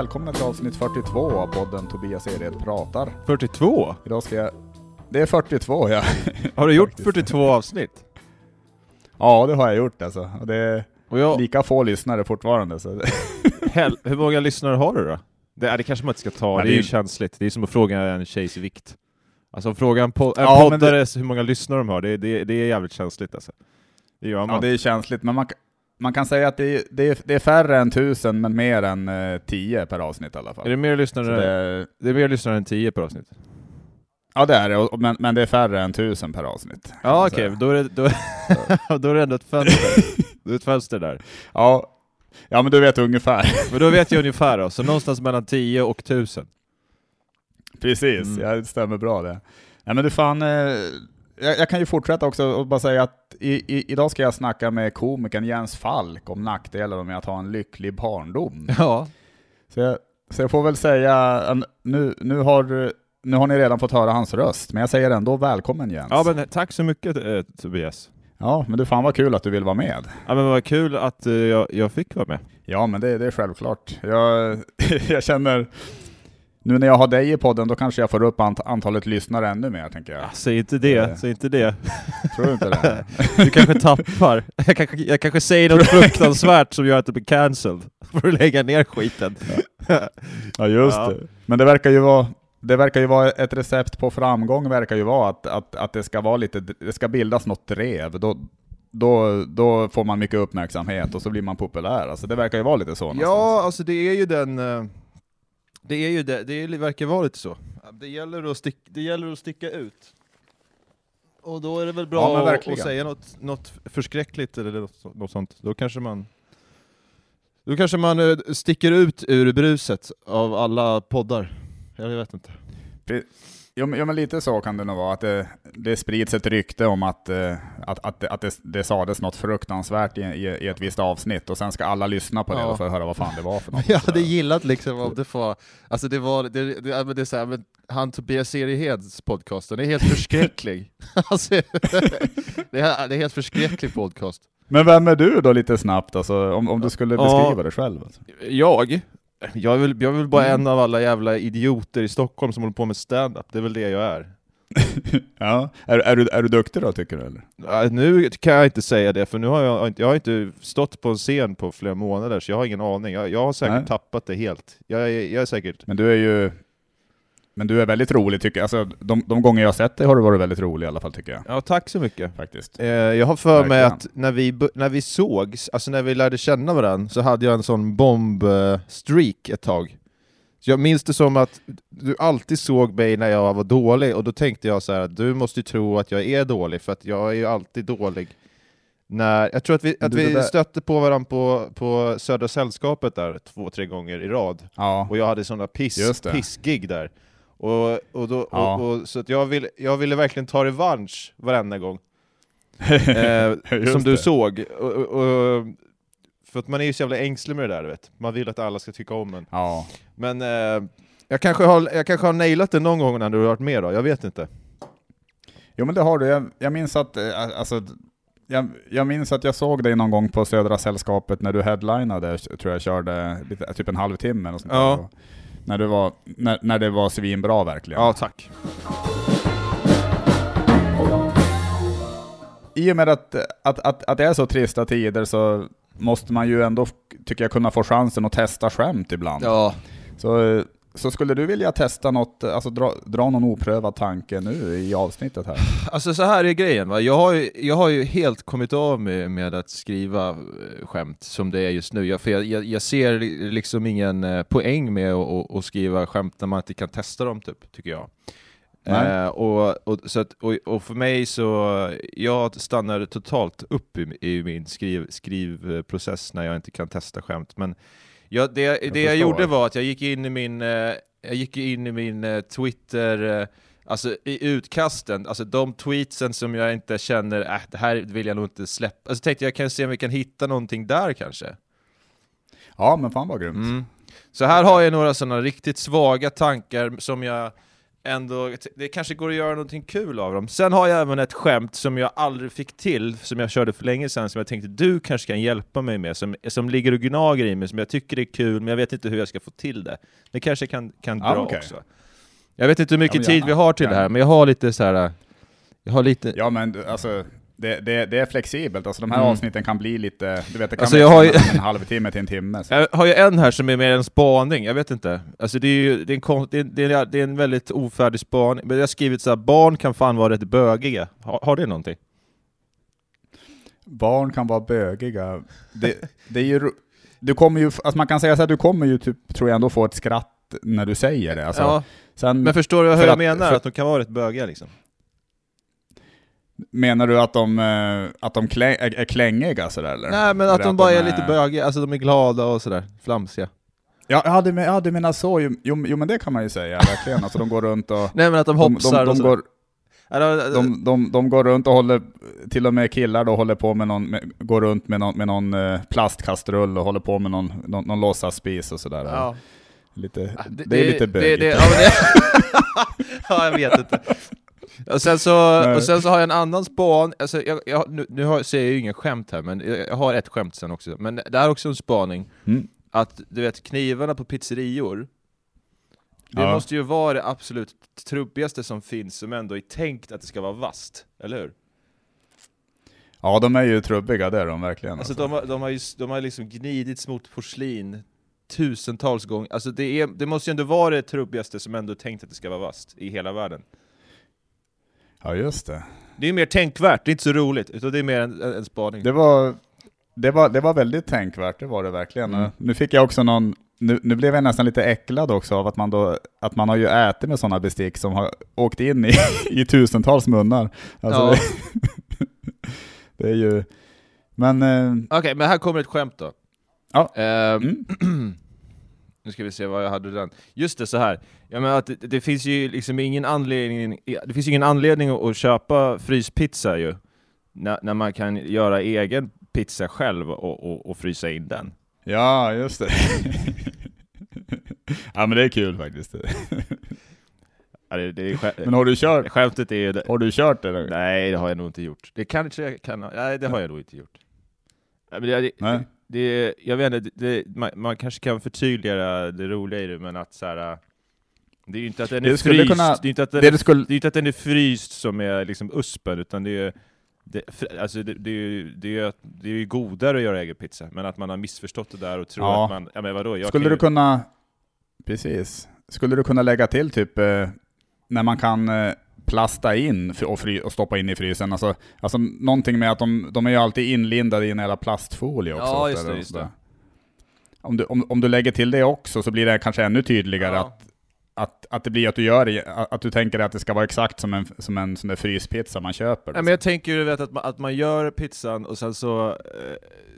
välkomna till avsnitt 42 av podden Tobias Ered pratar. 42? Idag ska jag... Det är 42 ja. Har du gjort Faktiskt. 42 avsnitt? Ja, det har jag gjort alltså. Och det är Och jag, lika få lyssnare fortfarande. Så det... hel, hur många lyssnare har du då? Det, det kanske man inte ska ta, Men det är det ju känsligt. Det är som att fråga en tjejs vikt. Alltså fråga en, po- en Ja, men poddare hur många lyssnare de har, det, det, det är jävligt känsligt alltså. Det gör man. Ja, det är känsligt, men man, man kan säga att det är, det är, det är färre än tusen, men mer än eh, 10 per avsnitt i alla fall. Är det mer lyssnare, det, det är mer lyssnare än 10 per avsnitt? ja det är det, och- men, men det är färre än tusen per avsnitt. Ja okej, säga. då, är det, då, då är det ändå ett fönster. Det är ett fönster där. Ja, ja, men du vet ungefär. Men då vet jag ungefär då, så någonstans mellan 10 och 1000. Precis, Mm. ja, det stämmer bra det. Ja, men du fan, eh, jag, jag kan ju fortsätta också och bara säga att i, i, idag ska jag snacka med komikern Jens Falk om nackdelar med att ha en lycklig barndom. Ja. Så jag, så jag får väl säga, nu, nu, har, nu har ni redan fått höra hans röst, men jag säger ändå välkommen Jens. Ja men tack så mycket eh, Tobias. ja, men du fan vad kul att du vill vara med. Ja men vad kul att eh, jag, jag fick vara med. Ja, men det, det är självklart. Jag, jag känner, nu när jag har dig i podden, då kanske jag får upp ant, antalet lyssnare ännu mer, tänker jag. Ja, säg inte det, Eh. säg inte det. Tror du inte det? Du kanske tappar. Jag kanske, jag kanske säger något fruktansvärt som gör att du blir cancelled. För att lägga ner skiten. Ja just Ja. det. Men det verkar ju vara det verkar ju vara ett recept på framgång verkar ju vara att, att, att det ska vara lite, det ska bildas något drev. Då, då, då får man mycket uppmärksamhet och så blir man populär. Alltså det verkar ju vara lite så Ja, någonstans. alltså det är ju den... Det är ju det, det verkar vara lite så. Det gäller, att stick, det gäller att sticka ut. Och då är det väl bra Ja, att, att säga något, något förskräckligt eller något, något sånt. Då kanske man... Då kanske man eh, sticker ut ur bruset av alla poddar. Jag vet inte. Jo, men, ja, men lite så kan det nog vara, att det, det sprids ett rykte om att, eh, att, att, det, att det, det sades något fruktansvärt i, i, i ett visst avsnitt, och sen ska alla lyssna på det Ja. och få höra vad fan det var för något. Jag hade gillat liksom om det var, alltså det var, det, det, ja, men det är så här, men han Tobias Serieheds podcast, den är helt förskräcklig. alltså, det, är, det är helt förskräcklig podcast. Men vem är du då lite snabbt, alltså, om, om du skulle Ja. beskriva dig själv? Alltså. Jag? Jag är väl, jag är väl bara Mm. en av alla jävla idioter i Stockholm som håller på med stand-up, det är väl det jag är. Ja. Är, är, du, är du duktig då, tycker du? Eller? Ja, Nu kan jag inte säga det, för nu har jag, inte- jag har inte stått på en scen på flera månader, så jag har ingen aning. Jag, jag har säkert Nej. tappat det helt. Jag jag är säkert... Men du är ju men du är väldigt rolig tycker jag. Alltså, de, de gånger jag har sett dig har du varit väldigt rolig i alla fall tycker jag. Ja, tack så mycket. Faktiskt. Eh, jag har för mig att när vi, när vi sågs, alltså när vi lärde känna varandra, så hade jag en sån bomb-streak ett tag. Så jag minns det som att du alltid såg mig när jag var dålig, och då tänkte jag så här att du måste ju tro att jag är dålig, för att jag är ju alltid dålig. När, jag tror att vi, att vi där- stötte på varandra på, på Södra Sällskapet där två, tre gånger i rad. Ja. Och jag hade sådana piss, pissgig där. Och, och då, Ja. och, och, så att jag, vill, jag ville verkligen ta revansch varenda gång. eh, som du det. såg. Och, för att man är ju så jävla ängslig med det där, du vet. Man vill att alla ska tycka om en. Ja. Men eh, jag, kanske har, jag kanske har nailat det någon gång när du har varit med då, jag vet inte. Jo men det har du. Jag, jag minns att, eh, alltså, jag, jag minns att jag såg dig någon gång på Södra Sällskapet när du headlinade, tror jag körde lite, typ en halvtimme och sånt Ja. där. När, du var, när, när det var svinbra verkligen. Ja, tack. I och med att, att, att, att det är så trista tider så måste man ju ändå, tycker jag, kunna få chansen att testa skämt ibland. Ja. Så, så skulle du vilja testa något, alltså dra, dra någon oprövad tanke nu i avsnittet här? Alltså så här är grejen, va? Jag, har ju, jag har ju helt kommit av med, med att skriva eh, skämt som det är just nu. Jag, för jag, jag, jag ser li- liksom ingen eh, poäng med att, att, skriva skämt när man inte kan testa dem, typ, tycker jag. Eh, och, och, så att, och, och för mig så, jag stannar totalt upp i, i min skriv, skrivprocess när jag inte kan testa skämt. Men jag, det, det jag gjorde var att jag gick in i min, eh, jag gick in i min eh, Twitter, eh, alltså i utkasten, alltså de tweetsen som jag inte känner, äh, det här vill jag nog inte släppa. Alltså tänkte jag kan se om vi kan hitta någonting där kanske. Ja men fan vad grymt. Mm. Så här har jag några sådana riktigt svaga tankar som jag ändå, det kanske går att göra någonting kul av dem. Sen har jag även ett skämt som jag aldrig fick till, som jag körde för länge sedan, som jag tänkte du kanske kan hjälpa mig med, som, som ligger och gnager i mig, som jag tycker är kul, men jag vet inte hur jag ska få till det. Det kanske kan, kan Ja, dra okej. också. Jag vet inte hur mycket Ja, tid vi har till det gärna. här, men jag har lite så här. Jag har lite... Ja men alltså, det, det, det är flexibelt, alltså de här Mm. avsnitten kan bli lite, du vet det kan Alltså, växla jag ju- en halvtimme till en timme. Så. Jag har ju en här som är mer en spaning, jag vet inte. Alltså det är ju det är en, kon- det är, det är, en väldigt ofärdig spaning. Men jag har skrivit så här, barn kan fan vara rätt bögiga. Har, har det någonting? Barn kan vara bögiga. Det, det är ju, du kommer ju, alltså man kan säga så här, du kommer ju typ, tror jag ändå få ett skratt när du säger det. Alltså, ja, sen, men förstår du hur för jag att- menar? för- Att de kan vara rätt bögiga liksom? Menar du att de, eh, att de klä, är, är klängiga sådär eller? Nej men Eller att de bara är lite bögiga, alltså de är glada och sådär, flamsiga. Ja, ja, du, ja, du menar så, jo, jo, men det kan man ju säga verkligen. Alltså de går runt och... Nej men att de De, hoppsar de, de, och går, Eller, de, de, de går runt och håller, till och med killar då håller på med någon, med, går runt med någon, med någon eh, plastkastrull och håller på med någon, någon, någon låtsasspis och sådär. ja. Lite, Ah, det, är lite bögigt. det, ja, men det, ja, jag vet inte. Och sen, så, och sen så har jag en annan span, alltså jag, jag, nu, nu har, säger jag ju ingen skämt här, men jag, har ett skämt sen också. Men det är också en spaning, Mm. att du vet knivarna på pizzerior, det Ja. måste ju vara det absolut trubbigaste som finns, som ändå är tänkt att det ska vara vasst, eller hur? Ja, de är ju trubbiga, det är de verkligen. Alltså Alltså, de har, de har ju de har liksom gnidits mot porslin tusentals gånger, alltså det, är, det måste ju ändå vara det trubbigaste som ändå är tänkt att det ska vara vasst i hela världen. Ja, just det. Det är mer tänkvärt, det är inte så roligt, utan det är mer en, en, spaning. Det var, det, var, det var väldigt tänkvärt, det var det verkligen. Mm. Nu fick jag också någon, nu, nu blev jag nästan lite äcklad också av att man, då, att man har ju ätit med sådana bestick som har åkt in i, i tusentals munnar. Alltså Ja. det, det är ju... Men... Eh, Okej, men här kommer ett skämt då. Ja. Ehm, mm, nu ska vi se vad jag hade den. Just det, så här. Jag menar att det, det finns ju liksom ingen anledning, det finns ingen anledning att, att köpa fryspizza ju, när, när man kan göra egen pizza själv och, och, och frysa in den. ja, just det. ja men det är kul faktiskt. Ja, det, det Men har du kört, skämtet är ju... Har du kört det? Nej, det har jag nog inte gjort. Det kanske jag kan nej det har jag nog inte gjort. Det, det, Nej. Det, jag vet inte, det, man, man kanske kan förtydliga det roliga i det, men att så här, det är ju inte att den är Det fryst, kunna- det är inte att den, Det du skulle... det är inte att den är fryst som är liksom uspen, utan det är det, alltså det, det, är ju, det, är ju, det är ju godare att göra egen pizza, men att man har missförstått det där och tror Ja. att man, ja men vadå, jag Skulle du ju, kunna... Precis. Skulle du kunna lägga till typ eh, när man kan eh, plasta in och, fry, och stoppa in i frysen? Alltså, alltså någonting med att de, de är ju alltid inlindade i en jävla plastfolie också. Ja, just det, just det. Om du, om, om du lägger till det också så blir det kanske ännu tydligare Ja. att, att, att det blir att du gör att du tänker att det ska vara exakt som en, som en sån där fryspizza man köper. Ja, men jag tänker ju vet, att, man, att man gör pizzan och sen så, eh,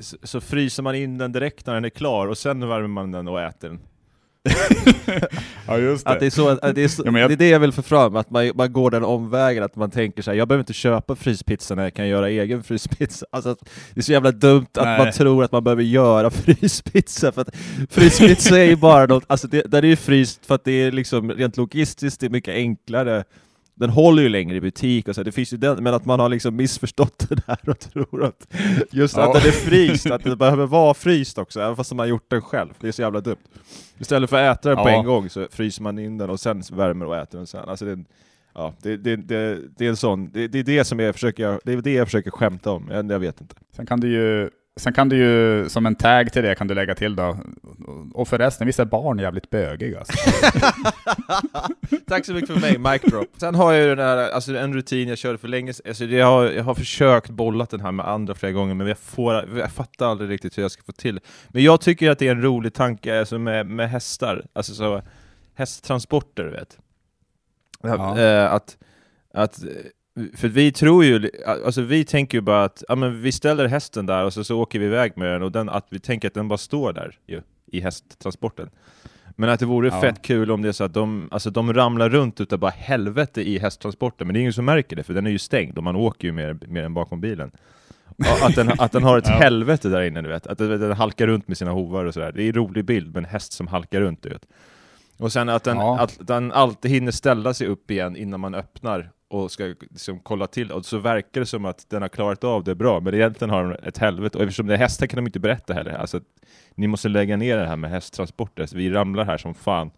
så, så fryser man in den direkt när den är klar och sen värmer man den och äter den. ja, just det. Att det, är så, att det, är så, Ja, jag- det är det jag vill få fram, att man, man går den omvägen, att man tänker så här, jag behöver inte köpa fryspizza när jag kan göra egen fryspizza. Alltså det är så jävla dumt att Nej. man tror att man behöver göra fryspizza, för att fryspizza är ju bara något, alltså det, den är ju fryst för att det är liksom rent logistiskt, det är mycket enklare. Den håller ju längre i butik och så, det finns ju den, men att man har liksom missförstått det där och tror att just Ja. att den är fryst, att det behöver vara fryst också, även fast man har gjort den själv. Det är så jävla dumt. Istället för att äta den på Ja. en gång så fryser man in den och sen värmer och äter den sen. Alltså det, ja, det, det, det, det är en sån, det, det är det som jag försöker, det är det jag försöker skämta om, jag, jag vet inte. Sen kan du ju, sen kan du ju som en tag till det kan du lägga till då, och förresten, visst är barn jävligt bögiga alltså. Tack så mycket för mig, mic drop. Sen har jag ju den här, alltså en rutin jag körde för länge sedan, alltså jag, har, jag har försökt bollat den här med andra flera gånger, men jag, får, jag fattar aldrig riktigt hur jag ska få till Men jag tycker att det är en rolig tanke alltså med, med hästar, alltså så hästtransporter, du vet. Ja. Eh, att, att, för vi tror ju, alltså vi tänker ju bara att ja, men vi ställer hästen där och så, så åker vi iväg med den, och den, att vi tänker att den bara står där ju, i hästtransporten. Men att det vore Ja. fett kul om det är så att de, alltså de ramlar runt utav bara helvete i hästtransporten, men det är ingen som märker det, för den är ju stängd och man åker ju mer, mer än bakom bilen. Att den, att den har ett Ja. helvete där inne, du vet. Att den, den halkar runt med sina hovar och sådär. Det är en rolig bild med en häst som halkar runt, du vet. Och sen att den, Ja. att den alltid hinner ställa sig upp igen innan man öppnar och ska liksom kolla till, och så verkar det som att den har klarat av det bra, men egentligen har den ett helvete, och eftersom det är hästar kan de inte berätta heller, alltså ni måste lägga ner det här med hästtransporter, så vi ramlar här som fan.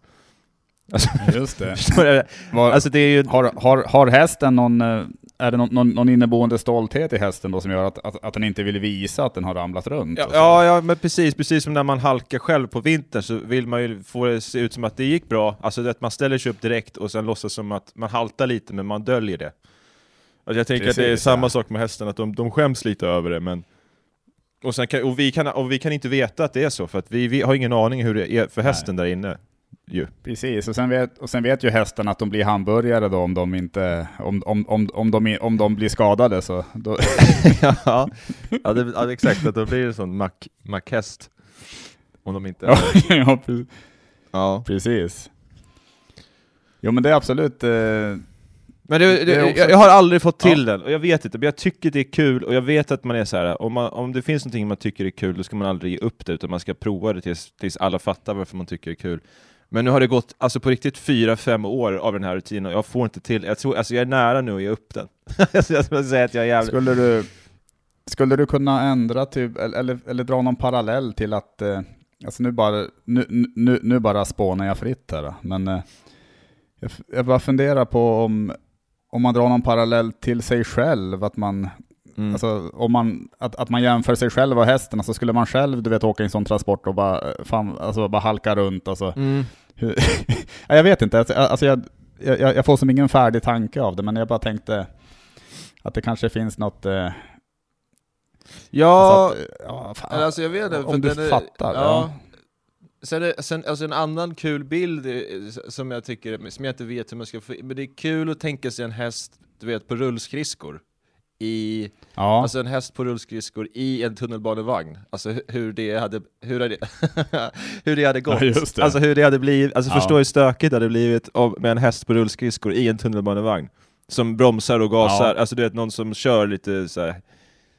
Alltså, Just det. alltså det är ju... har, har, har hästen någon, eh, är det någon, någon, någon inneboende stolthet i hästen då som gör att, att, att den inte vill visa att den har ramlat runt? Ja, ja, ja, men precis, precis som när man halkar själv på vintern så vill man ju få det se ut som att det gick bra, alltså att man ställer sig upp direkt och sen låtsas som att man haltar lite men man döljer det. Alltså jag tänker att det är Precis, samma ja. sak med hästen, att de, de skäms lite över det men och, kan, och, vi kan, och vi kan inte veta att det är så, för att vi, vi har ingen aning hur det är för hästen där inne. Ju. Precis, och sen, vet, och sen vet ju hästarna att de blir hamburgare då om de inte, om, om, om, om, de, om de blir skadade så, då, ja, ja, det, ja, exakt, att då blir det en sån mack, mackhäst. Om de inte... ja, ja, pre- ja. precis. Jo men det är absolut, eh, Men det, det, Det också- jag, jag har aldrig fått till den, och jag vet inte, men jag tycker det är kul, och jag vet att man är så här. Om, man, om det finns någonting man tycker är kul, då ska man aldrig ge upp det, utan man ska prova det tills, tills alla fattar varför man tycker det är kul. Men nu har det gått, alltså på riktigt, fyra, fem år av den här rutinen, och jag får inte till, jag tror, alltså jag är nära nu att ge upp den. Jag skulle säga att jag är jävligt... skulle du, skulle du kunna ändra typ, eller, eller, eller dra någon parallell till att, eh, alltså nu bara, nu, nu, nu bara spånar jag fritt här då, men eh, jag, jag bara funderar på om, om man drar någon parallell till sig själv, att man, Mm. alltså om man, att, att man jämför sig själv och hästen, alltså skulle man själv, du vet, åka i en sån transport och bara, eh, fan, alltså bara halka runt, alltså, Mm. ja, jag vet inte, alltså, alltså jag, jag, jag får som ingen färdig tanke av det, men jag bara tänkte att det kanske finns något... Eh, Ja, alltså, att, ja, fan, alltså jag vet inte, om du är- fattar. Ja. Ja. Sen, är, sen alltså en annan kul bild eh, som jag tycker, som jag inte vet hur man ska få men det är kul att tänka sig en häst, du vet, på rullskridskor. I, Ja. alltså en häst på rullskridskor i en tunnelbanevagn. Alltså hu- hur det hade, hur hade, hur det hade gått. Ja, det. Alltså hur det hade blivit, alltså Ja. förstå hur stökigt det hade blivit med en häst på rullskridskor i en tunnelbanevagn. Som bromsar och gasar, alltså du vet någon som kör lite så här,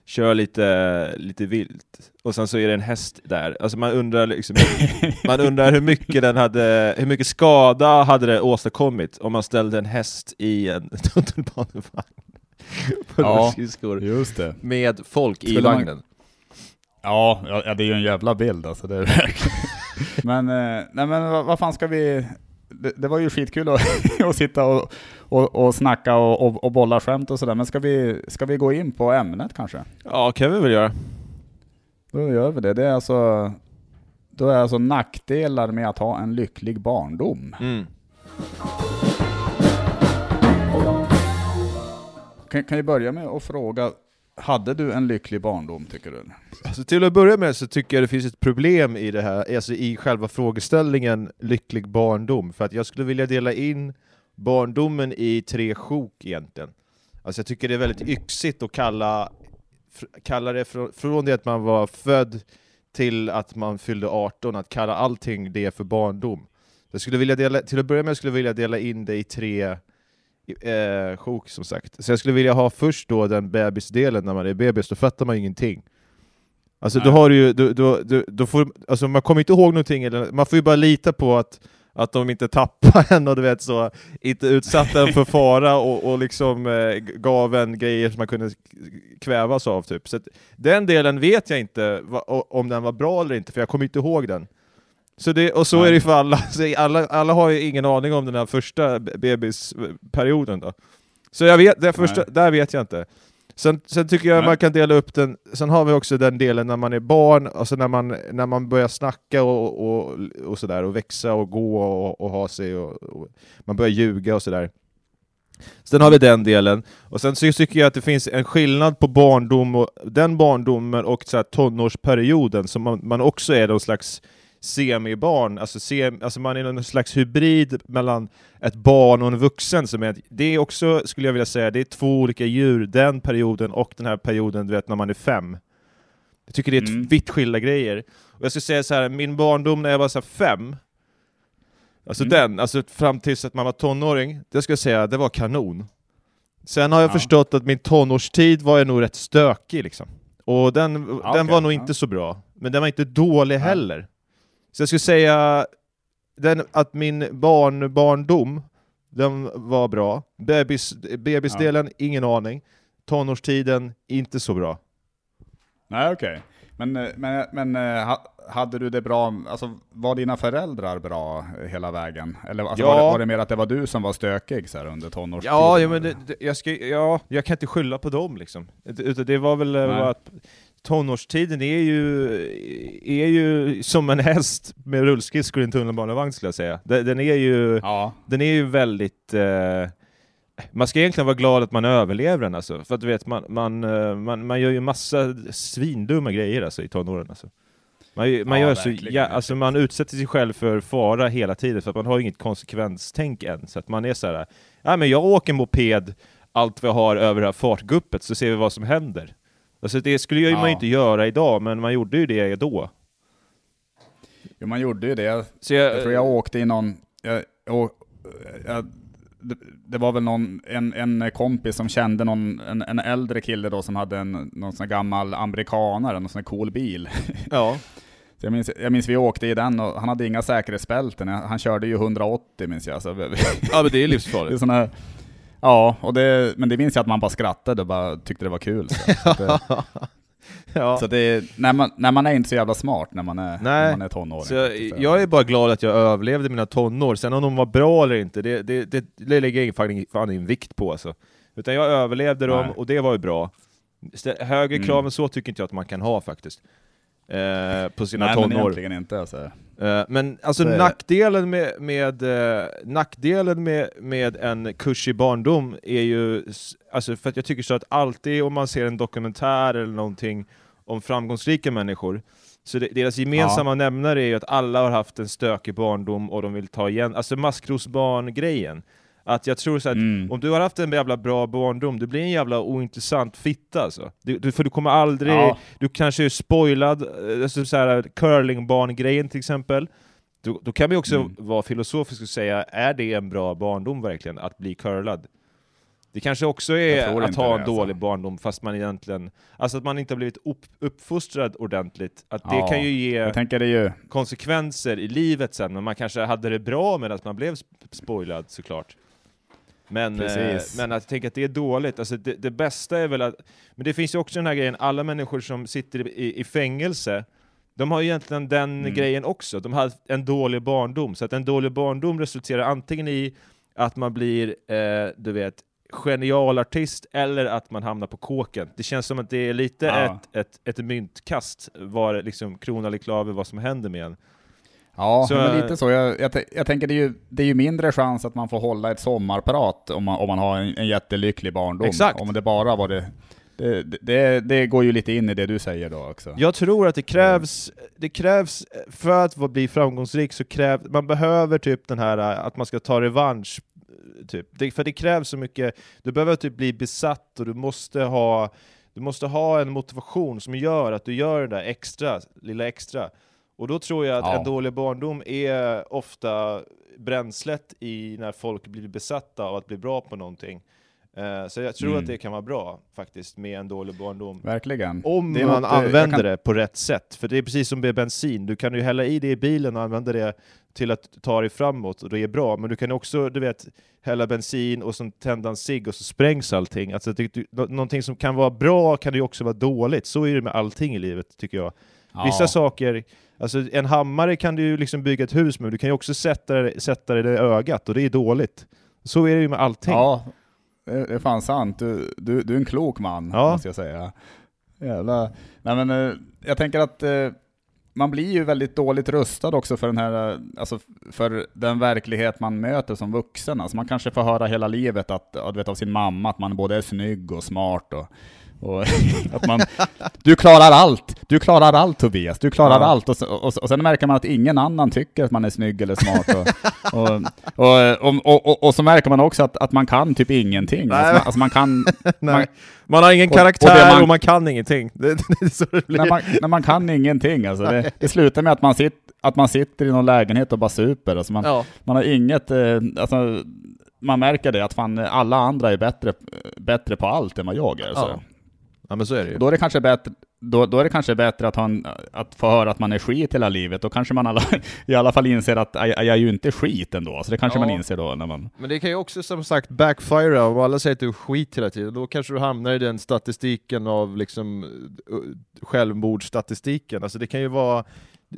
kör lite, lite vilt, och sen så är det en häst där. Alltså man undrar liksom, man undrar hur mycket den hade, hur mycket skada hade det åstadkommit om man ställde en häst i en tunnelbanevagn på Ja. rullskridskor Just det. med folk i Skulle man- vagnen. Ja, ja, ja, det är ju en jävla bild alltså. Det är verkligen. men, eh, nej men vad, vad fan ska vi... Det, det var ju skitkul att, att sitta och, och, och snacka och, och, och bolla skämt och sådär, men ska vi, ska vi gå in på ämnet kanske? Ja, kan vi väl göra. Då gör vi det. Det är alltså, då är alltså nackdelar med att ha en lycklig barndom. Mm. Kan, kan ju börja med att fråga, hade du en lycklig barndom tycker du? Alltså till att börja med så tycker jag det finns ett problem i det här, alltså i själva frågeställningen lycklig barndom, för att jag skulle vilja dela in barndomen i tre sjok egentligen. Alltså jag tycker det är väldigt yxigt att kalla, kalla det från, från det att man var född till att man fyllde 18, att kalla allting det för barndom. Jag skulle vilja dela, till att börja med skulle jag vilja dela in det i tre eh, sjok som sagt. Så jag skulle vilja ha först då den bebisdelen, när man är bebis, då fattar man ju ingenting. Alltså då Nej. har du ju, då, då, då, då får, alltså man kommer inte ihåg någonting, eller, man får ju bara lita på att, att de inte tappar en och du vet så, inte utsatte en för fara och, och liksom eh, gav en grejer som man kunde kvävas av typ. Så att, den delen vet jag inte va, om den var bra eller inte, för jag kommer inte ihåg den. Så det, och så Nej. är det ju för alla, alla, alla har ju ingen aning om den här första be- bebisperioden då. Så jag vet, det första, Nej. där vet jag inte. Sen, sen tycker jag Nej. man kan dela upp den, sen har vi också den delen när man är barn, alltså när man, när man börjar snacka och, och, och sådär, och växa och gå och, och ha sig, och, och man börjar ljuga och sådär. Sen har vi den delen, och sen så tycker jag att det finns en skillnad på barndom och den barndomen och så tonårsperioden, som man, man också är någon slags semibarn, alltså, sem, alltså man är någon slags hybrid mellan ett barn och en vuxen, som är, det är också, skulle jag vilja säga, det är två olika djur, den perioden och den här perioden, du vet, när man är fem. Jag tycker det är Mm. vitt skilda grejer. Och jag skulle säga så här, min barndom när jag var så fem, alltså Mm. den, alltså fram tills att man var tonåring, det ska jag säga, det var kanon. Sen har jag Ja. förstått att min tonårstid var jag nog rätt stökig liksom. Och den, Ja, den okej, var nog ja. inte så bra, men den var inte dålig heller. Så jag skulle säga, den, att min barn, barndom, den var bra. Bebis, bebisdelen, ingen aning. Tonårstiden, inte så bra. Nej okej. Men, eh, men, men eh, ha- hade du det bra, alltså var dina föräldrar bra hela vägen? Eller alltså, Ja. var, det, var det mer att det var du som var stökig så här, under tonårstiden? Ja, ja men det, det, jag, ska, ja, jag kan inte skylla på dem liksom. Det- det var väl eh, Nej. att tonårstiden är ju, är ju som en häst med rullskridskor i en tunnelbanevagn skulle jag säga. Den, den är ju, Ja, den är ju väldigt... Eh, man ska egentligen vara glad att man överlever den alltså. För att du vet, man, man, eh, man, man gör ju massa svindumma grejer alltså i tonåren alltså. Man, man Ja, gör så, ja, alltså man utsätter sig själv för fara hela tiden för att man har inget konsekvenstänk än. Så att man är så här, ja men jag åker moped allt vi har över det här fartguppet så ser vi vad som händer. Alltså det skulle ju man Ja. ju inte göra idag, men man gjorde ju det då. jo, man gjorde ju det. Så jag, Jag tror jag åkte i någon, jag, jag, jag, det, var väl någon, en, en kompis som kände någon, en, en äldre kille då som hade en, någon sån gammal amerikanare, någon sån cool bil. ja. Så jag, minns, jag minns vi åkte i den och han hade inga säkerhetsbälten, han körde ju 180 minns jag. Så ja men det är det är livsfarligt. Ja, och det, men det minns jag att man bara skrattade och bara tyckte det var kul. Så, så, det, ja. så det, när, man, när man är inte så jävla smart när man är, Nej. när man är tonåring. Så jag, jag är bara glad att jag överlevde mina tonår, sen om de var bra eller inte, det, det, det, det lägger jag fan, fan ingen vikt på alltså. Utan jag överlevde dem, Nej. och det var ju bra. Högre Mm. krav än så tycker inte jag att man kan ha faktiskt. Eh, på sina Nej men tonår. egentligen inte. Alltså. Eh, men alltså det. nackdelen med, med, eh, nackdelen med, med en kurs i barndom är ju, alltså för att jag tycker så att alltid om man ser en dokumentär eller någonting om framgångsrika människor, så det, deras gemensamma nämnare är ju att alla har haft en stökig barndom och de vill ta igen, alltså maskrosbarn-grejen. Att jag tror så att Mm. om du har haft en jävla bra barndom, du blir en jävla ointressant fitta alltså. Du, du, för du kommer aldrig, Ja. du kanske är spoilad, eh, alltså så här, curlingbarn-grejen till exempel. Då, då kan vi också Mm. vara filosofiska och säga, är det en bra barndom verkligen, att bli curlad? Det kanske också är att ha det, en alltså. dålig barndom, fast man egentligen, alltså att man inte har blivit upp, uppfostrad ordentligt. Att det Ja, kan ju ge det ju, konsekvenser i livet sen, men man kanske hade det bra medan man blev sp- spoilad såklart. Men, eh, men att tänka att det är dåligt, alltså det, det bästa är väl att, men det finns ju också den här grejen, alla människor som sitter i, i fängelse, de har ju egentligen den Mm. grejen också, de har en dålig barndom, så att en dålig barndom resulterar antingen i att man blir, eh, du vet, genialartist eller att man hamnar på kåken. Det känns som att det är lite Ja. ett, ett, ett myntkast, var liksom krona eller klave vad som händer med en. Ja Så, men lite så. Jag, jag, jag tänker det är, ju, det är ju mindre chans att man får hålla ett sommarprat om man, om man har en, en jättelycklig barndom. Exakt. Om det bara var det, det, det, det går ju lite in i det du säger då också. Jag tror att det krävs, det krävs, för att bli framgångsrik så krävs, man behöver typ den här att man ska ta revansch, typ. Det, för det krävs så mycket, du behöver typ bli besatt och du måste ha, du måste ha en motivation som gör att du gör det där extra, lilla extra. Och då tror jag att Ja. en dålig barndom är ofta bränslet i när folk blir besatta av att bli bra på någonting. Eh, Så jag tror Mm. att det kan vara bra faktiskt med en dålig barndom. Verkligen. Om Det man något, eh, använder kan- det på rätt sätt, för det är precis som med bensin, du kan ju hälla i det i bilen och använda det till att ta dig framåt, och det är bra, men du kan också, du vet, hälla bensin och sen tända en cigg och så sprängs allting. Alltså, det, du, nå- någonting som kan vara bra kan ju också vara dåligt, så är det med allting i livet, tycker jag. Vissa Ja. saker, alltså en hammare kan du ju liksom bygga ett hus med, du kan ju också sätta det, sätta det i ögat, och det är dåligt. Så är det ju med allting. Ja, det är fan sant. Du, du, du är en klok man, Ja. måste jag säga. Jävla. Nej men eh, jag tänker att eh, man blir ju väldigt dåligt rustad också för den här, eh, alltså för den verklighet man möter som vuxen. Alltså man kanske får höra hela livet att, vet, av sin mamma att man både är snygg och smart och, och att man, du klarar allt! Du klarar allt Tobias, du klarar Ja. allt! Och, och, och sen märker man att ingen annan tycker att man är snygg eller smart. Och, och, och, och, och, och så märker man också att, att man kan typ ingenting. Nej. Alltså, man, alltså man kan... man, Man har ingen karaktär det och man- man, kan ingenting. Det, det är så det blir. när, man, när man kan ingenting alltså. Det, det slutar med att man, sitt, att man sitter i någon lägenhet och bara super. Alltså man, Ja. man har inget... Eh, alltså, man märker det, att fan, alla andra är bättre, bättre på allt än vad jag är. Så. Ja. Ja, men så är det ju. Då är det kanske bättre, då, då är det kanske bättre att, ha en, att få höra att man är skit hela livet. Då kanske man alla, i alla fall inser att jag, jag är ju inte skit ändå. Så det kanske Ja. man inser då när man... Men det kan ju också som sagt backfire om alla säger att du är skit hela tiden, då kanske du hamnar i den statistiken av liksom uh, självmordsstatistiken, alltså det kan ju vara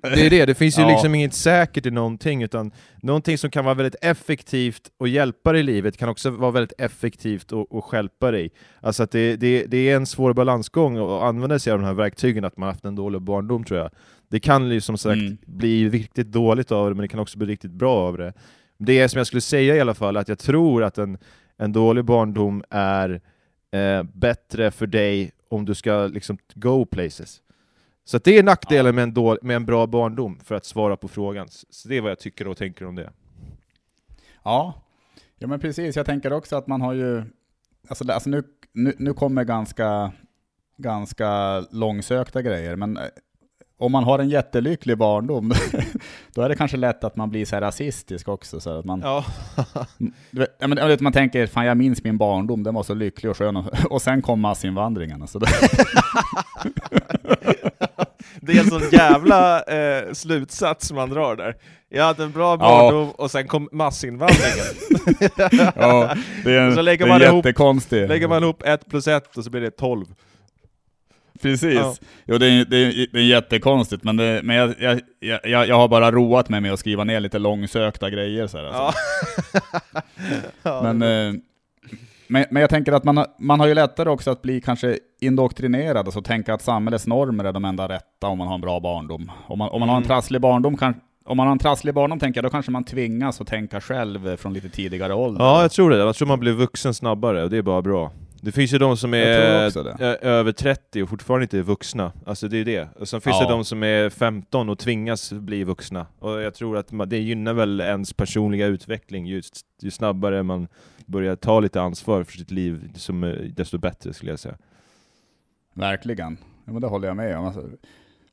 det är det, det finns ju Ja. liksom inget säkert i någonting, utan någonting som kan vara väldigt effektivt och hjälpa dig i livet kan också vara väldigt effektivt och, och stjälpa dig. Alltså att det, det, det är en svår balansgång att använda sig av de här verktygen, att man haft en dålig barndom tror jag. Det kan ju som sagt Mm. bli riktigt dåligt av det, men det kan också bli riktigt bra av det. Det som jag skulle säga i alla fall, att jag tror att en, en dålig barndom är eh, bättre för dig om du ska liksom go places. Så det är nackdelen med, en då, med en bra barndom, för att svara på frågan. Så det är vad jag tycker och tänker om det. Ja, ja men precis. Jag tänker också att man har ju... Alltså, alltså nu, nu, nu kommer ganska, ganska långsökta grejer, men eh, om man har en jättelycklig barndom, då är det kanske lätt att man blir så rasistisk också. Så att man, Ja. du vet, men, man tänker, fan jag minns min barndom, den var så lycklig och skön. Och, och sen kom massinvandringen. Så det, Det är en sån jävla eh, slutsats man drar där. Jag hade en bra barndom och sen kom massinvandringen. ja, det är, Och så lägger man ihop-. Lägger man ihop ett plus ett och så blir det 12. Precis. Ja. Jo, det är, det, är, det är jättekonstigt, men, det, men jag, jag, jag, jag har bara roat mig med att skriva ner lite långsökta grejer. Så här, alltså. Ja. ja, men, eh, men, men jag tänker att man har, man har ju lättare också att bli kanske indoktrinerad, alltså tänka att samhällets normer är de enda rätta om man har en bra barndom. Om man, om man har en Mm. trasslig barndom, kan, om man har en trasslig barndom tänker jag, då kanske man tvingas att tänka själv från lite tidigare ålder. ja, jag tror det. Jag tror man blir vuxen snabbare, och det är bara bra. Det finns ju de som är över 30 och fortfarande inte är vuxna. Alltså det är det. Och sen finns Ja. det de som är 15 och tvingas bli vuxna. Och jag tror att det gynnar väl ens personliga utveckling just ju snabbare man börjar ta lite ansvar för sitt liv, som, eh, desto bättre skulle jag säga. Verkligen. Ja, men det håller jag med om. Alltså,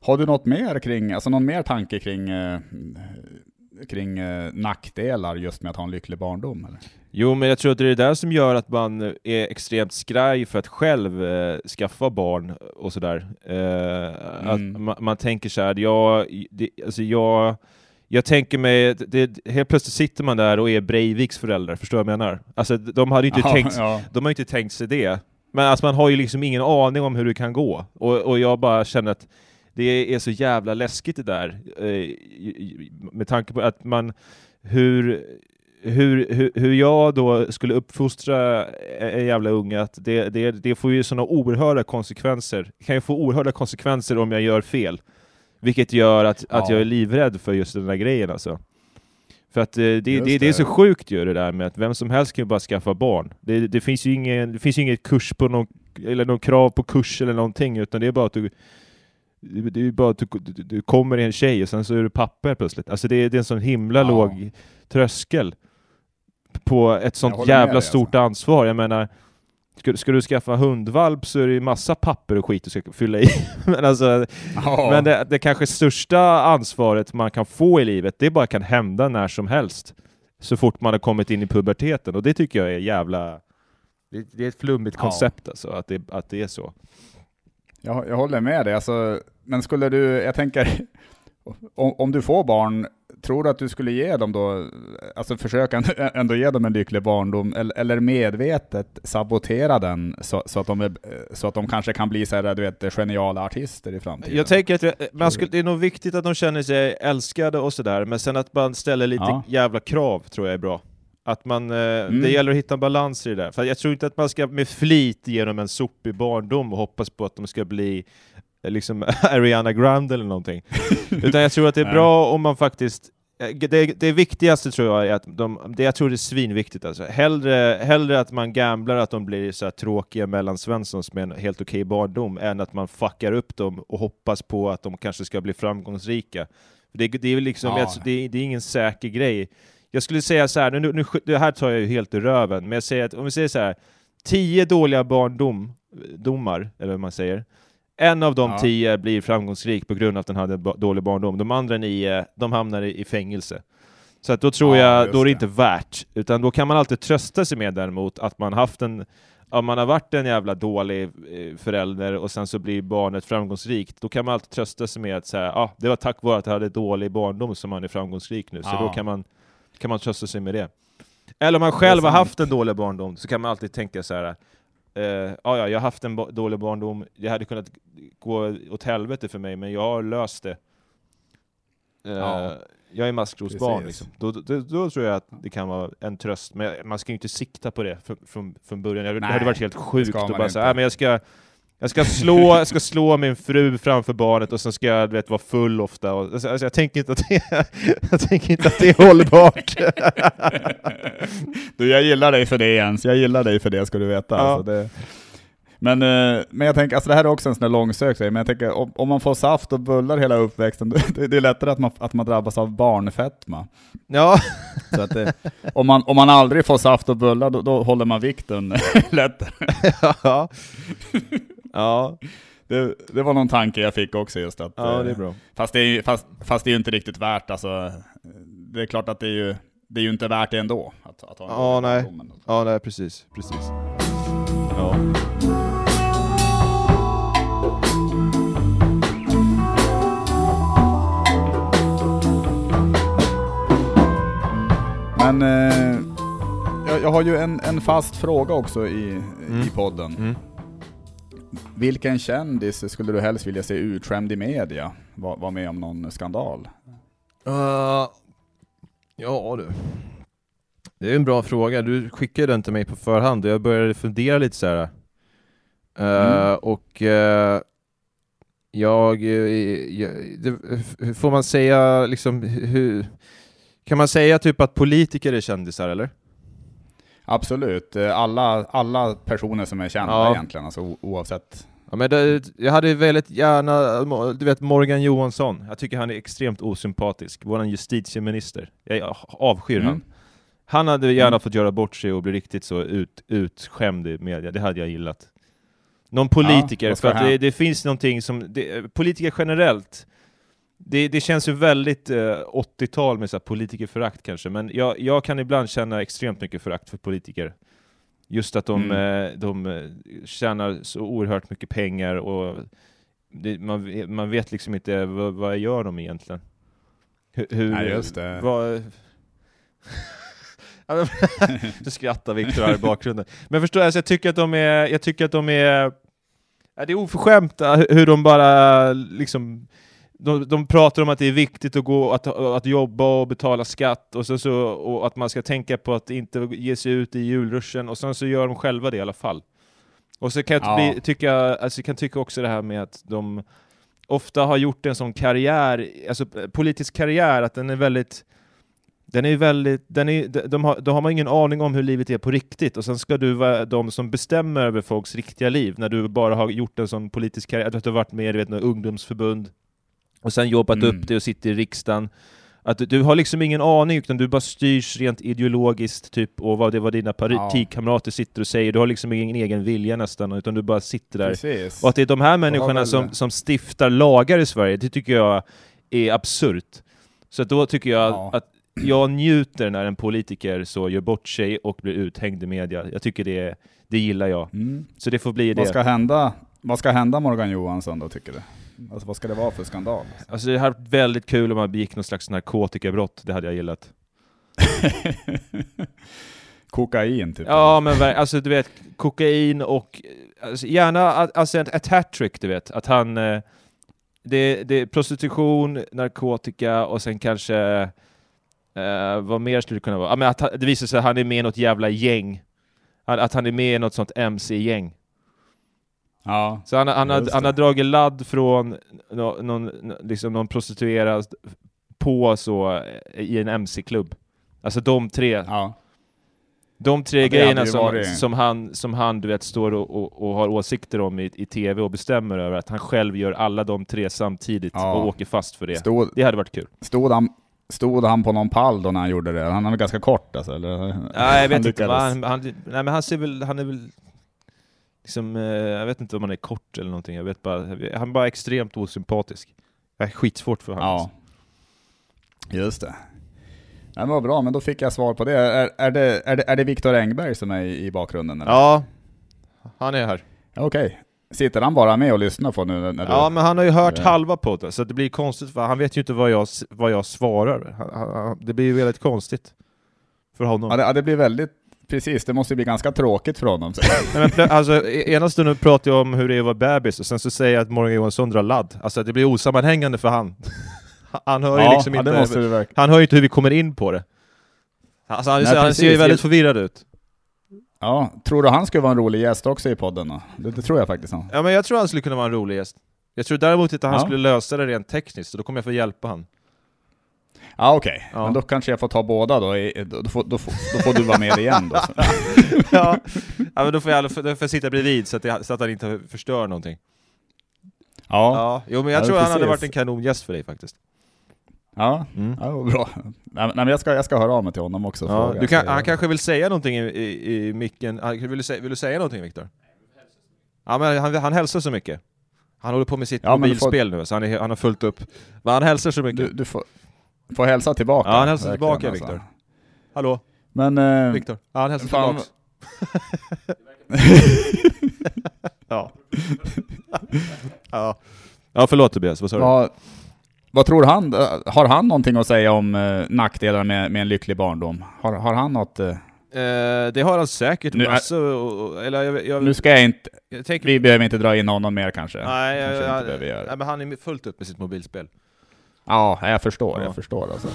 har du något mer kring, alltså någon mer tanke kring, eh, kring eh, nackdelar just med att ha en lycklig barndom? Eller? Jo, men jag tror att det är det där som gör att man är extremt skraj för att själv eh, skaffa barn och sådär. Eh, Att Mm. man, man tänker så här, jag, det, alltså jag, jag tänker mig, det, helt plötsligt sitter man där och är Breiviks föräldrar, förstår du vad jag menar? Alltså de hade inte Ja, tänkt, ja. de har ju inte tänkt sig det. Men alltså man har ju liksom ingen aning om hur det kan gå. Och, och jag bara känner att det är så jävla läskigt det där. Eh, med tanke på att man, hur, hur, hur, hur jag då skulle uppfostra en jävla unge, att det, det, det får ju sådana oerhörda konsekvenser. Det kan ju få oerhörda konsekvenser om jag gör fel. Vilket gör att, att Ja. jag är livrädd för just den där grejen alltså. För att eh, det, det, Just det, är det. så sjukt ju det där med att vem som helst kan ju bara skaffa barn. Det, det finns ju ingen, det finns inget kurs på någon, eller någon krav på kurs eller någonting, utan det är bara att du det är ju bara att du, du, du kommer i en tjej och sen så är du papper plötsligt. Alltså det, är- det är en sån himla Ja. låg tröskel på ett sånt jävla dig, stort alltså. ansvar. Jag menar, ska, ska du skaffa hundvalp så är det ju massa papper och skit du ska fylla i. men alltså, Ja. men det, det kanske största ansvaret man kan få i livet, det bara kan hända när som helst. Så fort man har kommit in i puberteten. Och det tycker jag är jävla... Det, det är ett flummigt Ja. koncept alltså, att det, att det är så. Jag, jag håller med dig. Alltså, men skulle du, jag tänker, om, om du får barn, tror du att du skulle ge dem då, alltså försöka ändå ge dem en lycklig barndom, eller, eller medvetet sabotera den så, så, att de är, så att de kanske kan bli så här, du vet, geniala artister i framtiden? Jag tänker att man skulle, det är nog viktigt att de känner sig älskade och sådär, men sen att man ställer lite Ja. jävla krav tror jag är bra. Att man, eh, Mm. Det gäller att hitta en balans i det där. För jag tror inte att man ska med flit ge dem en sopig barndom och hoppas på att de ska bli eh, liksom Ariana Grande eller någonting. Utan jag tror att det är bra om man faktiskt eh, det, det viktigaste tror jag är att de, det jag tror det är svinviktigt alltså. Hellre, hellre att man gamblar att de blir så här tråkiga mellansvenssons med en helt okej barndom, än att man fuckar upp dem och hoppas på att de kanske ska bli framgångsrika. Det, det är liksom, Ja. det, det är ingen säker grej. Jag skulle säga så här, nu, nu, det här tar jag ju helt ur röven, men jag säger att om vi säger så här, tio dåliga barndom, domar, eller vad man säger, en av de Ja. tio blir framgångsrik på grund av att den hade dålig barndom. De andra nio, de hamnar i, i fängelse. Så att då tror Ja, jag, då är det inte värt, utan då kan man alltid trösta sig med däremot att man haft en om man har varit en jävla dålig eh, förälder och sen så blir barnet framgångsrikt, då kan man alltid trösta sig med att säga ah, det var tack vare att jag hade dålig barndom som man är framgångsrik nu, så Ja. då kan man, kan man trösta sig med det. Eller om man själv har haft en dålig barndom, så kan man alltid tänka så här. Eh, ah, ja, jag har haft en dålig barndom, det hade kunnat gå åt helvete för mig, men jag har löst det. Eh, Ja. Jag är maskrosbarn, liksom. då, då, då tror jag att det kan vara en tröst, men man ska ju inte sikta på det från, från, början. Det Nej, hade varit helt sjukt att bara säga, "Ah, men jag ska jag ska, slå, jag ska slå min fru framför barnet och sen ska jag vet, vara full ofta. Och, alltså, alltså, jag, tänker inte att det, jag tänker inte att det är hållbart. Du, jag gillar dig för det Jens, jag gillar dig för det ska du veta. Ja. Alltså, det... Men, eh, men jag tänker, alltså det här är också en sån där långsökt men jag tänker om, om man får saft och bullar hela uppväxten, det, det är lättare att man, att man drabbas av barnfetma. ja, Så att det, om, man, om man aldrig får saft och bullar, då, då håller man vikten lättare. ja. Ja, Det, det var någon tanke jag fick också just att... ja, eh, det är bra. Fast det är, ju- fast, fast det är inte riktigt värt, alltså. Det är klart att det är ju, det är ju inte värt det ändå. Att, att ha Ja, nej. Ja, nej, precis. precis. Ja. Men eh, jag, jag har ju en, en fast fråga också i, Mm. i podden. Mm. Vilken kändis skulle du helst vilja se utskämd i media? Var, var med om någon skandal? Uh, ja du. Det är en bra fråga. Du skickade den till mig på förhand och jag började fundera lite så här. Uh, Mm. Och uh, jag, jag det, får man säga liksom hur kan man säga typ att politiker är kändisar eller? Absolut, Eh, alla, alla personer som är kända Ja. egentligen, alltså oavsett. Ja, men det, jag hade väldigt gärna, du vet Morgan Johansson, jag tycker han är extremt osympatisk, vår justitieminister. Jag avskyr Mm. han. Han hade gärna Mm. fått göra bort sig och bli riktigt så ut, utskämd i media, det hade jag gillat. Någon politiker, vad för att det, det finns någonting som, det, politiker generellt, det, det känns ju väldigt eh, 80-tal med så politikerförakt kanske, men jag, jag kan ibland känna extremt mycket förakt för politiker. Just att de, Mm. eh, de eh, tjänar så oerhört mycket pengar och det, man, man vet liksom inte vad, vad gör de egentligen. Hur, hur, Nej, just det. Vad, nu skrattar Viktor här i bakgrunden. Men förstår jag, alltså, jag tycker att de är, jag tycker att de är, det är oförskämt eh, hur de bara liksom de, de pratar om att det är viktigt att gå att, att jobba och betala skatt och, så, så, och att man ska tänka på att inte ge sig ut i julruschen och sen så gör de själva det i alla fall. Och så kan jag Ja. bli, tycka, alltså jag kan tycka också det här med att de ofta har gjort en sån karriär, alltså politisk karriär, att den är väldigt den är väldigt, den är, de, de har, då har man ingen aning om hur livet är på riktigt och sen ska du vara de som bestämmer över folks riktiga liv när du bara har gjort en sån politisk karriär, att du har varit med i vet, något ungdomsförbund och sen jobbat Mm. upp det och sitter i riksdagen. Att du, du har liksom ingen aning, utan du bara styrs rent ideologiskt, typ, och vad det vad dina partikamrater sitter och säger. Du har liksom ingen egen vilja nästan, utan du bara sitter där. Precis. Och att det är de här människorna väl- som, som stiftar lagar i Sverige, det tycker jag är absurt. Så då tycker jag Ja. att jag njuter när en politiker så gör bort sig och blir uthängd i media. Jag tycker det, det gillar jag. Mm. Så det får bli Vad det. ska hända? Vad ska hända Morgan Johansson då tycker du? Alltså vad ska det vara för skandal? Alltså det här är väldigt kul om man begick någon slags narkotikabrott, det hade jag gillat. Kokain typ? Ja men alltså du vet, kokain och alltså, gärna alltså ett, hattrick du vet, att han eh, det, det är prostitution, narkotika och sen kanske eh, vad mer skulle det kunna vara? Ja, men att det visar sig att han är med i något jävla gäng. Att, att han är med i något sånt MC-gäng. Ja. Så han, han, han det. har dragit ladd från nå- någon, liksom någon prostituerad på så eh, i en MC-klubb. Alltså de tre, ja. de tre Ja, grejerna som, som, han, som han du vet, står och, och, och har åsikter om i, i TV och bestämmer över, att han själv gör alla de tre samtidigt Ja. och åker fast för det. Stod, Det hade varit kul. stod, han, stod han på någon pall då när han gjorde det? Han var ganska kort alltså? Eller? Nej, jag Han vet inte. Han, han, nej, men han ser väl, han är väl liksom, eh, jag vet inte om han är kort eller någonting. Jag vet bara, han är bara extremt osympatisk. Jag är skitsvårt för honom. Ja. Just det. Ja, vad bra, men då fick jag svar på det. Är, är det, är det, är det Viktor Engberg som är i, i bakgrunden? Eller? Ja, Han är här. Okej. Sitter han bara med och lyssnar på nu när du... Ja, men han har ju hört halva podden, så det blir konstigt för han vet ju inte vad jag, vad jag svarar. Han, han, det blir ju väldigt konstigt för honom. Ja, det, ja, det blir väldigt... Precis, det måste bli ganska tråkigt för honom. Nej, men, alltså, e- ena stunden pratar jag om hur det är att vara bebis, och sen så säger jag att Morgan Johansson drar ladd. Alltså det blir osammanhängande för han. Han hör ju ja, liksom ja, inte... måste. Han hör ju inte hur vi kommer in på det. Alltså, han, Nej, han ser ju väldigt förvirrad ut. Ja, tror du han skulle vara en rolig gäst också i podden då? Det, det tror jag faktiskt. Han. Ja men jag tror han skulle kunna vara en rolig gäst. Jag tror däremot inte han Ja. skulle lösa det rent tekniskt, så då kommer jag få hjälpa han. Ja okej, Ja. men då kanske jag får ta båda då, då, får, då, får, då får du vara med igen då. ja. ja, men då får jag, då får jag sitta bredvid så att, jag, så att han inte förstör någonting. Ja, Ja, jo men jag Ja, tror han hade precis. varit en kanongäst för dig faktiskt. ja, Mm. ja bra. Nej, men jag ska, jag ska höra av mig till honom också. Ja, fråga, du kan, han kanske vill säga någonting i, i, i micken. Han- Vill du, säga, vill du säga någonting Viktor? Ja men han, han hälsar så mycket. Han håller på med sitt Ja, du får- mobilspel nu, så han, är, han har fullt upp. Men han hälsar så mycket. Du, du får, får hälsa tillbaka. Ja, han hälsar tillbaka, alltså. Viktor. Hallå, Men... Eh, Viktor. Ja, han hälsar fan- tillbaks. ja. ja. Ja, förlåt Tobias, vad sa du? vad, vad tror han? Har han någonting att säga om eh, nackdelar med, med en lycklig barndom? Har, har han något? Eh, Eh, det har han säkert Nu massor, eller jag, jag, nu ska jag inte... jag tänker... Vi behöver inte dra in honom mer kanske. Nej, kanske jag, inte jag, nej, men han är fullt upp med sitt mobilspel. Ja, jag förstår. Ja. Jag förstår alltså.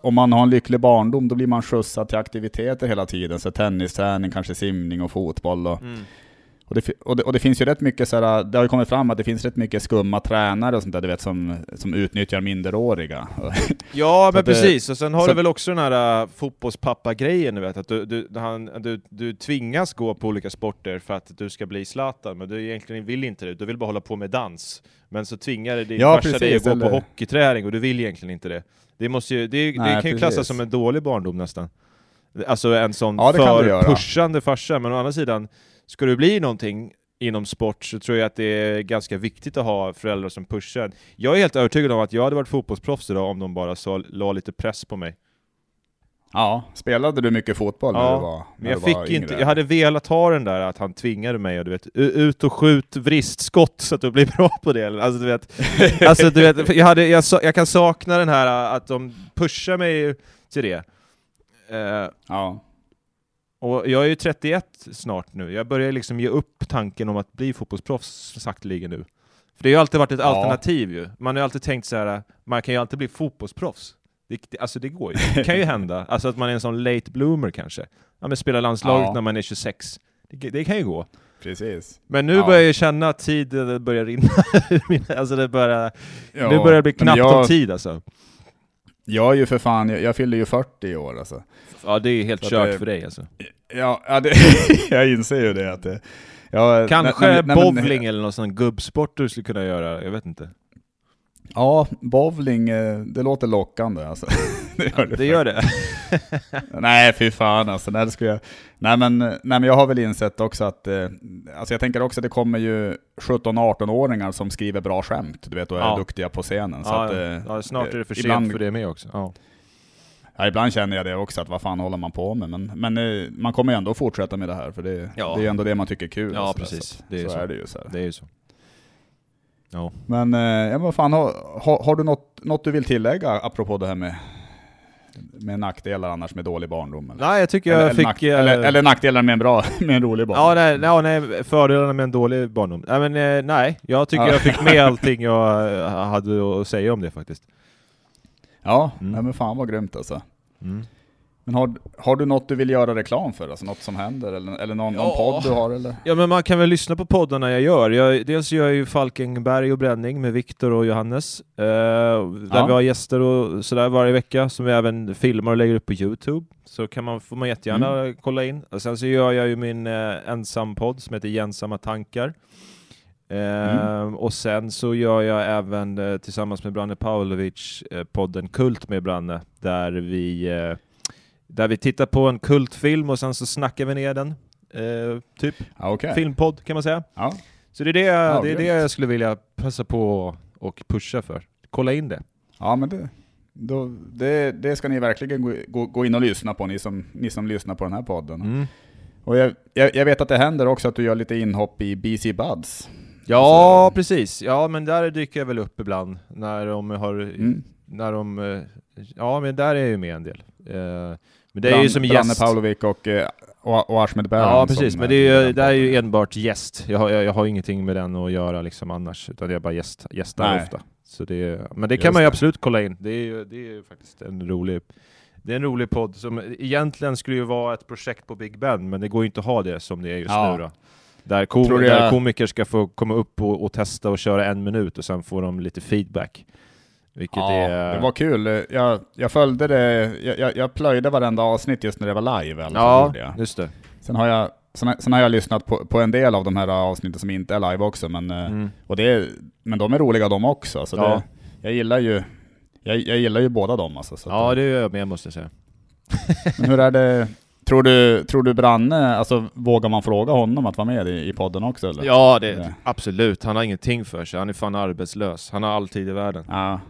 Om man har en lycklig barndom, då blir man skjutsad till aktiviteter hela tiden. Så tennisträning, kanske simning och fotboll. Och, Mm. Och, det, och, det, och det finns ju rätt mycket såhär, det har ju kommit fram att det finns rätt mycket skumma tränare och sånt där, du vet, som, som utnyttjar minderåriga. Ja, men det- precis. Och sen har så du väl också den här uh, fotbollspappa-grejen, du vet, att du, du, han, du, du tvingas gå på olika sporter för att du ska bli Zlatan, men du egentligen vill inte det, du vill bara hålla på med dans. Men så tvingar din Ja, farsa dig att gå på eller- hockeyträning och du vill egentligen inte det. Det, måste ju, det, Nej, kan ju precis. klassas som en dålig barndom nästan. Alltså en sån Ja, för pushande farsa, men å andra sidan, ska du bli någonting inom sport så tror jag att det är ganska viktigt att ha föräldrar som pushar. Jag är helt övertygad om att jag hade varit fotbollsproffs idag om de bara så, la lite press på mig. Ja, spelade du mycket fotboll när Ja, du var när Men jag du var fick inte, yngre? jag hade velat ha den där att han tvingade mig och du vet, ut och skjut vristskott så att du blir bra på det. Alltså du vet, alltså, du vet jag, hade, jag, jag kan sakna den här att de pushar mig till det. Eh, Ja. Och jag är ju 31 snart nu, jag börjar liksom ge upp tanken om att bli fotbollsproffs sakteligen nu. För det har ju alltid varit ett Ja. alternativ ju. Man har ju alltid tänkt så här, man kan ju alltid bli fotbollsproffs. Det, alltså det går ju, det kan ju hända. Alltså att man är en sån late bloomer kanske. Ja men spela landslaget Ja. när man är 26. Det, det kan ju gå. Precis. Men nu Ja. börjar jag känna att tiden börjar rinna. alltså det börjar, Ja, nu börjar det bli knappt jag, om tid alltså. Jag är ju för fan, jag, jag fyller ju 40 i år alltså. Ja det är helt Så kört det- för dig alltså. Ja, ja det, jag inser ju det att det... Ja, Kanske nej, men- bowling eller någon sån gubbsport du skulle kunna göra, jag vet inte. Ja, bowling, eh, det låter lockande alltså. det gör det. Det gör det? Nej, fy fan alltså. Nej, det skulle jag... nej, men, nej, men jag har väl insett också att, eh, alltså jag tänker också att det kommer ju 17-18-åringar som skriver bra skämt, du vet, och är Ja. duktiga på scenen. Så Ja, att, eh, ja, snart är det för sent ibland- för det med också. Ja. Ja, ibland känner jag det också, att vad fan håller man på med? Men, men eh, man kommer ju ändå fortsätta med det här, för det, Ja. det är ändå det man tycker är kul. Ja, sådär, precis. Så, Det är så, så. är det ju. Så här. Det är ju så. Ja. Men, eh, ja, vad fan, har, har, har du något, något du vill tillägga apropå det här med, med nackdelar annars med dålig barndom? Eller, Nej, jag tycker jag eller, fick... nack, eh, eller, eller nackdelar med en bra, med en rolig barndom? Ja, nej, ja, nej, fördelarna med en dålig barndom. Nej, men eh, nej, jag tycker Ja. jag fick med allting jag hade att säga om det faktiskt. Ja, Mm. nej, men fan vad grymt alltså. Mm. Men har, har du något du vill göra reklam för? Alltså något som händer? Eller, eller någon, någon Ja. podd du har? Eller? Ja men man kan väl lyssna på poddarna jag gör. Jag, dels gör jag ju Falkenberg och Bränning med Viktor och Johannes. Eh, där Ja. vi har gäster och sådär varje vecka som vi även filmar och lägger upp på Youtube. Så kan man, får man jättegärna Mm. kolla in. Och sen så gör jag ju min eh, ensampodd som heter Gensamma tankar. Mm. Och sen så gör jag även eh, tillsammans med Branne Pavlovic eh, podden Kult med Branne där vi eh, där vi tittar på en kultfilm och sen så snackar vi ner den. Eh, typ Ja, okej. filmpodd kan man säga. Ja. Så det är det, det, är det jag skulle vilja passa på och pusha för. Kolla in det. ja, men det, Då, det, det ska ni verkligen gå, gå, gå in och lyssna på, ni som, ni som lyssnar på den här podden. Mm. Och jag, jag, jag vet att det händer också att du gör lite inhopp i BC Buds. Ja, Alltså- precis. Ja, men där dyker jag väl upp ibland när de har... Mm. När de... eh, Ja, men där är jag ju med en del. Eh, Men det är Bran- ju som Branne gäst. Pavlovic och, eh, och, och Ahmed Baran Ja, precis. som, Men det är eh, ju, det är ju enbart gäst. Jag har, jag, jag har ingenting med den att göra liksom annars, utan jag bara gäst, gästar Nej. ofta. Så det är, men det kan Just man ju absolut kolla in. Det är ju, det är ju faktiskt en rolig det är en rolig podd som egentligen skulle ju vara ett projekt på Big Ben, men det går ju inte att ha det som det är just Ja. nu då. Där, kom, du där jag- komiker ska få komma upp och, och testa och köra en minut och sen får de lite feedback. Vilket Ja, är... det var kul. Jag, jag följde det, jag, jag, plöjde varenda avsnitt just när det var live. Alltså, Ja, jag. just det. Sen har jag, sen, sen har jag lyssnat på, på en del av de här avsnitten som inte är live också, men, eh, Mm. och det är, men de är roliga de också. Så Ja. det, jag gillar ju jag, jag gillar ju båda dem alltså. Så Ja, det gör jag med måste jag säga. Men hur är det, tror du, tror du Branne, alltså vågar man fråga honom att vara med i, i podden också eller? Ja, det, Ja. absolut. Han har ingenting för sig. Han är fan arbetslös. Han har all tid i världen. Ja.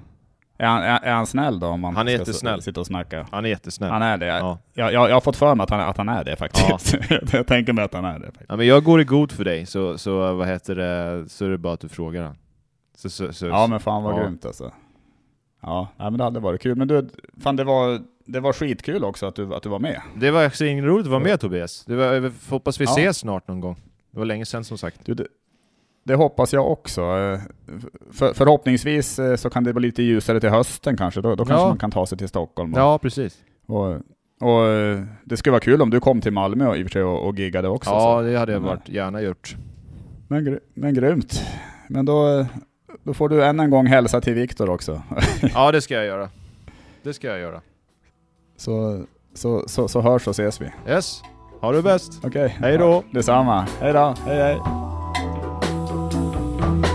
Är han, är, han snäll då om man Han är jättesnäll. sitta och snacka? Han är jättesnäll. Han är det? Ja. Jag, jag, jag har fått för mig att han, att han är det faktiskt. jag tänker mig att han är det. Faktiskt. Ja, men jag går i god för dig, så, så vad heter det, så är det bara att du frågar han. Så, så, så, Ja men fan vad Ja. grymt alltså. Ja, nej, men det hade varit kul. Men du, fan det var, det var skitkul också att du, att du var med. Det var också roligt att vara med Tobias. Det var, hoppas vi Ja. ses snart någon gång. Det var länge sedan som sagt. Du, det, det hoppas jag också. Eh, För, förhoppningsvis eh, så kan det bli lite ljusare till hösten kanske. Då, då kanske Ja. man kan ta sig till Stockholm. Och, Ja, precis. och, och eh, det skulle vara kul om du kom till Malmö och, i och för sig och, och giggade också. Ja, så. det hade jag Men, varit, gärna gjort. Men, gry- men grymt. Men då, då får du än en gång hälsa till Viktor också. Ja, det ska jag göra. Det ska jag göra. Så, så, så, så hörs och ses vi. Yes, ha det bäst! Okej. Hej då. Detsamma. Hej då. Hej hej. Bye.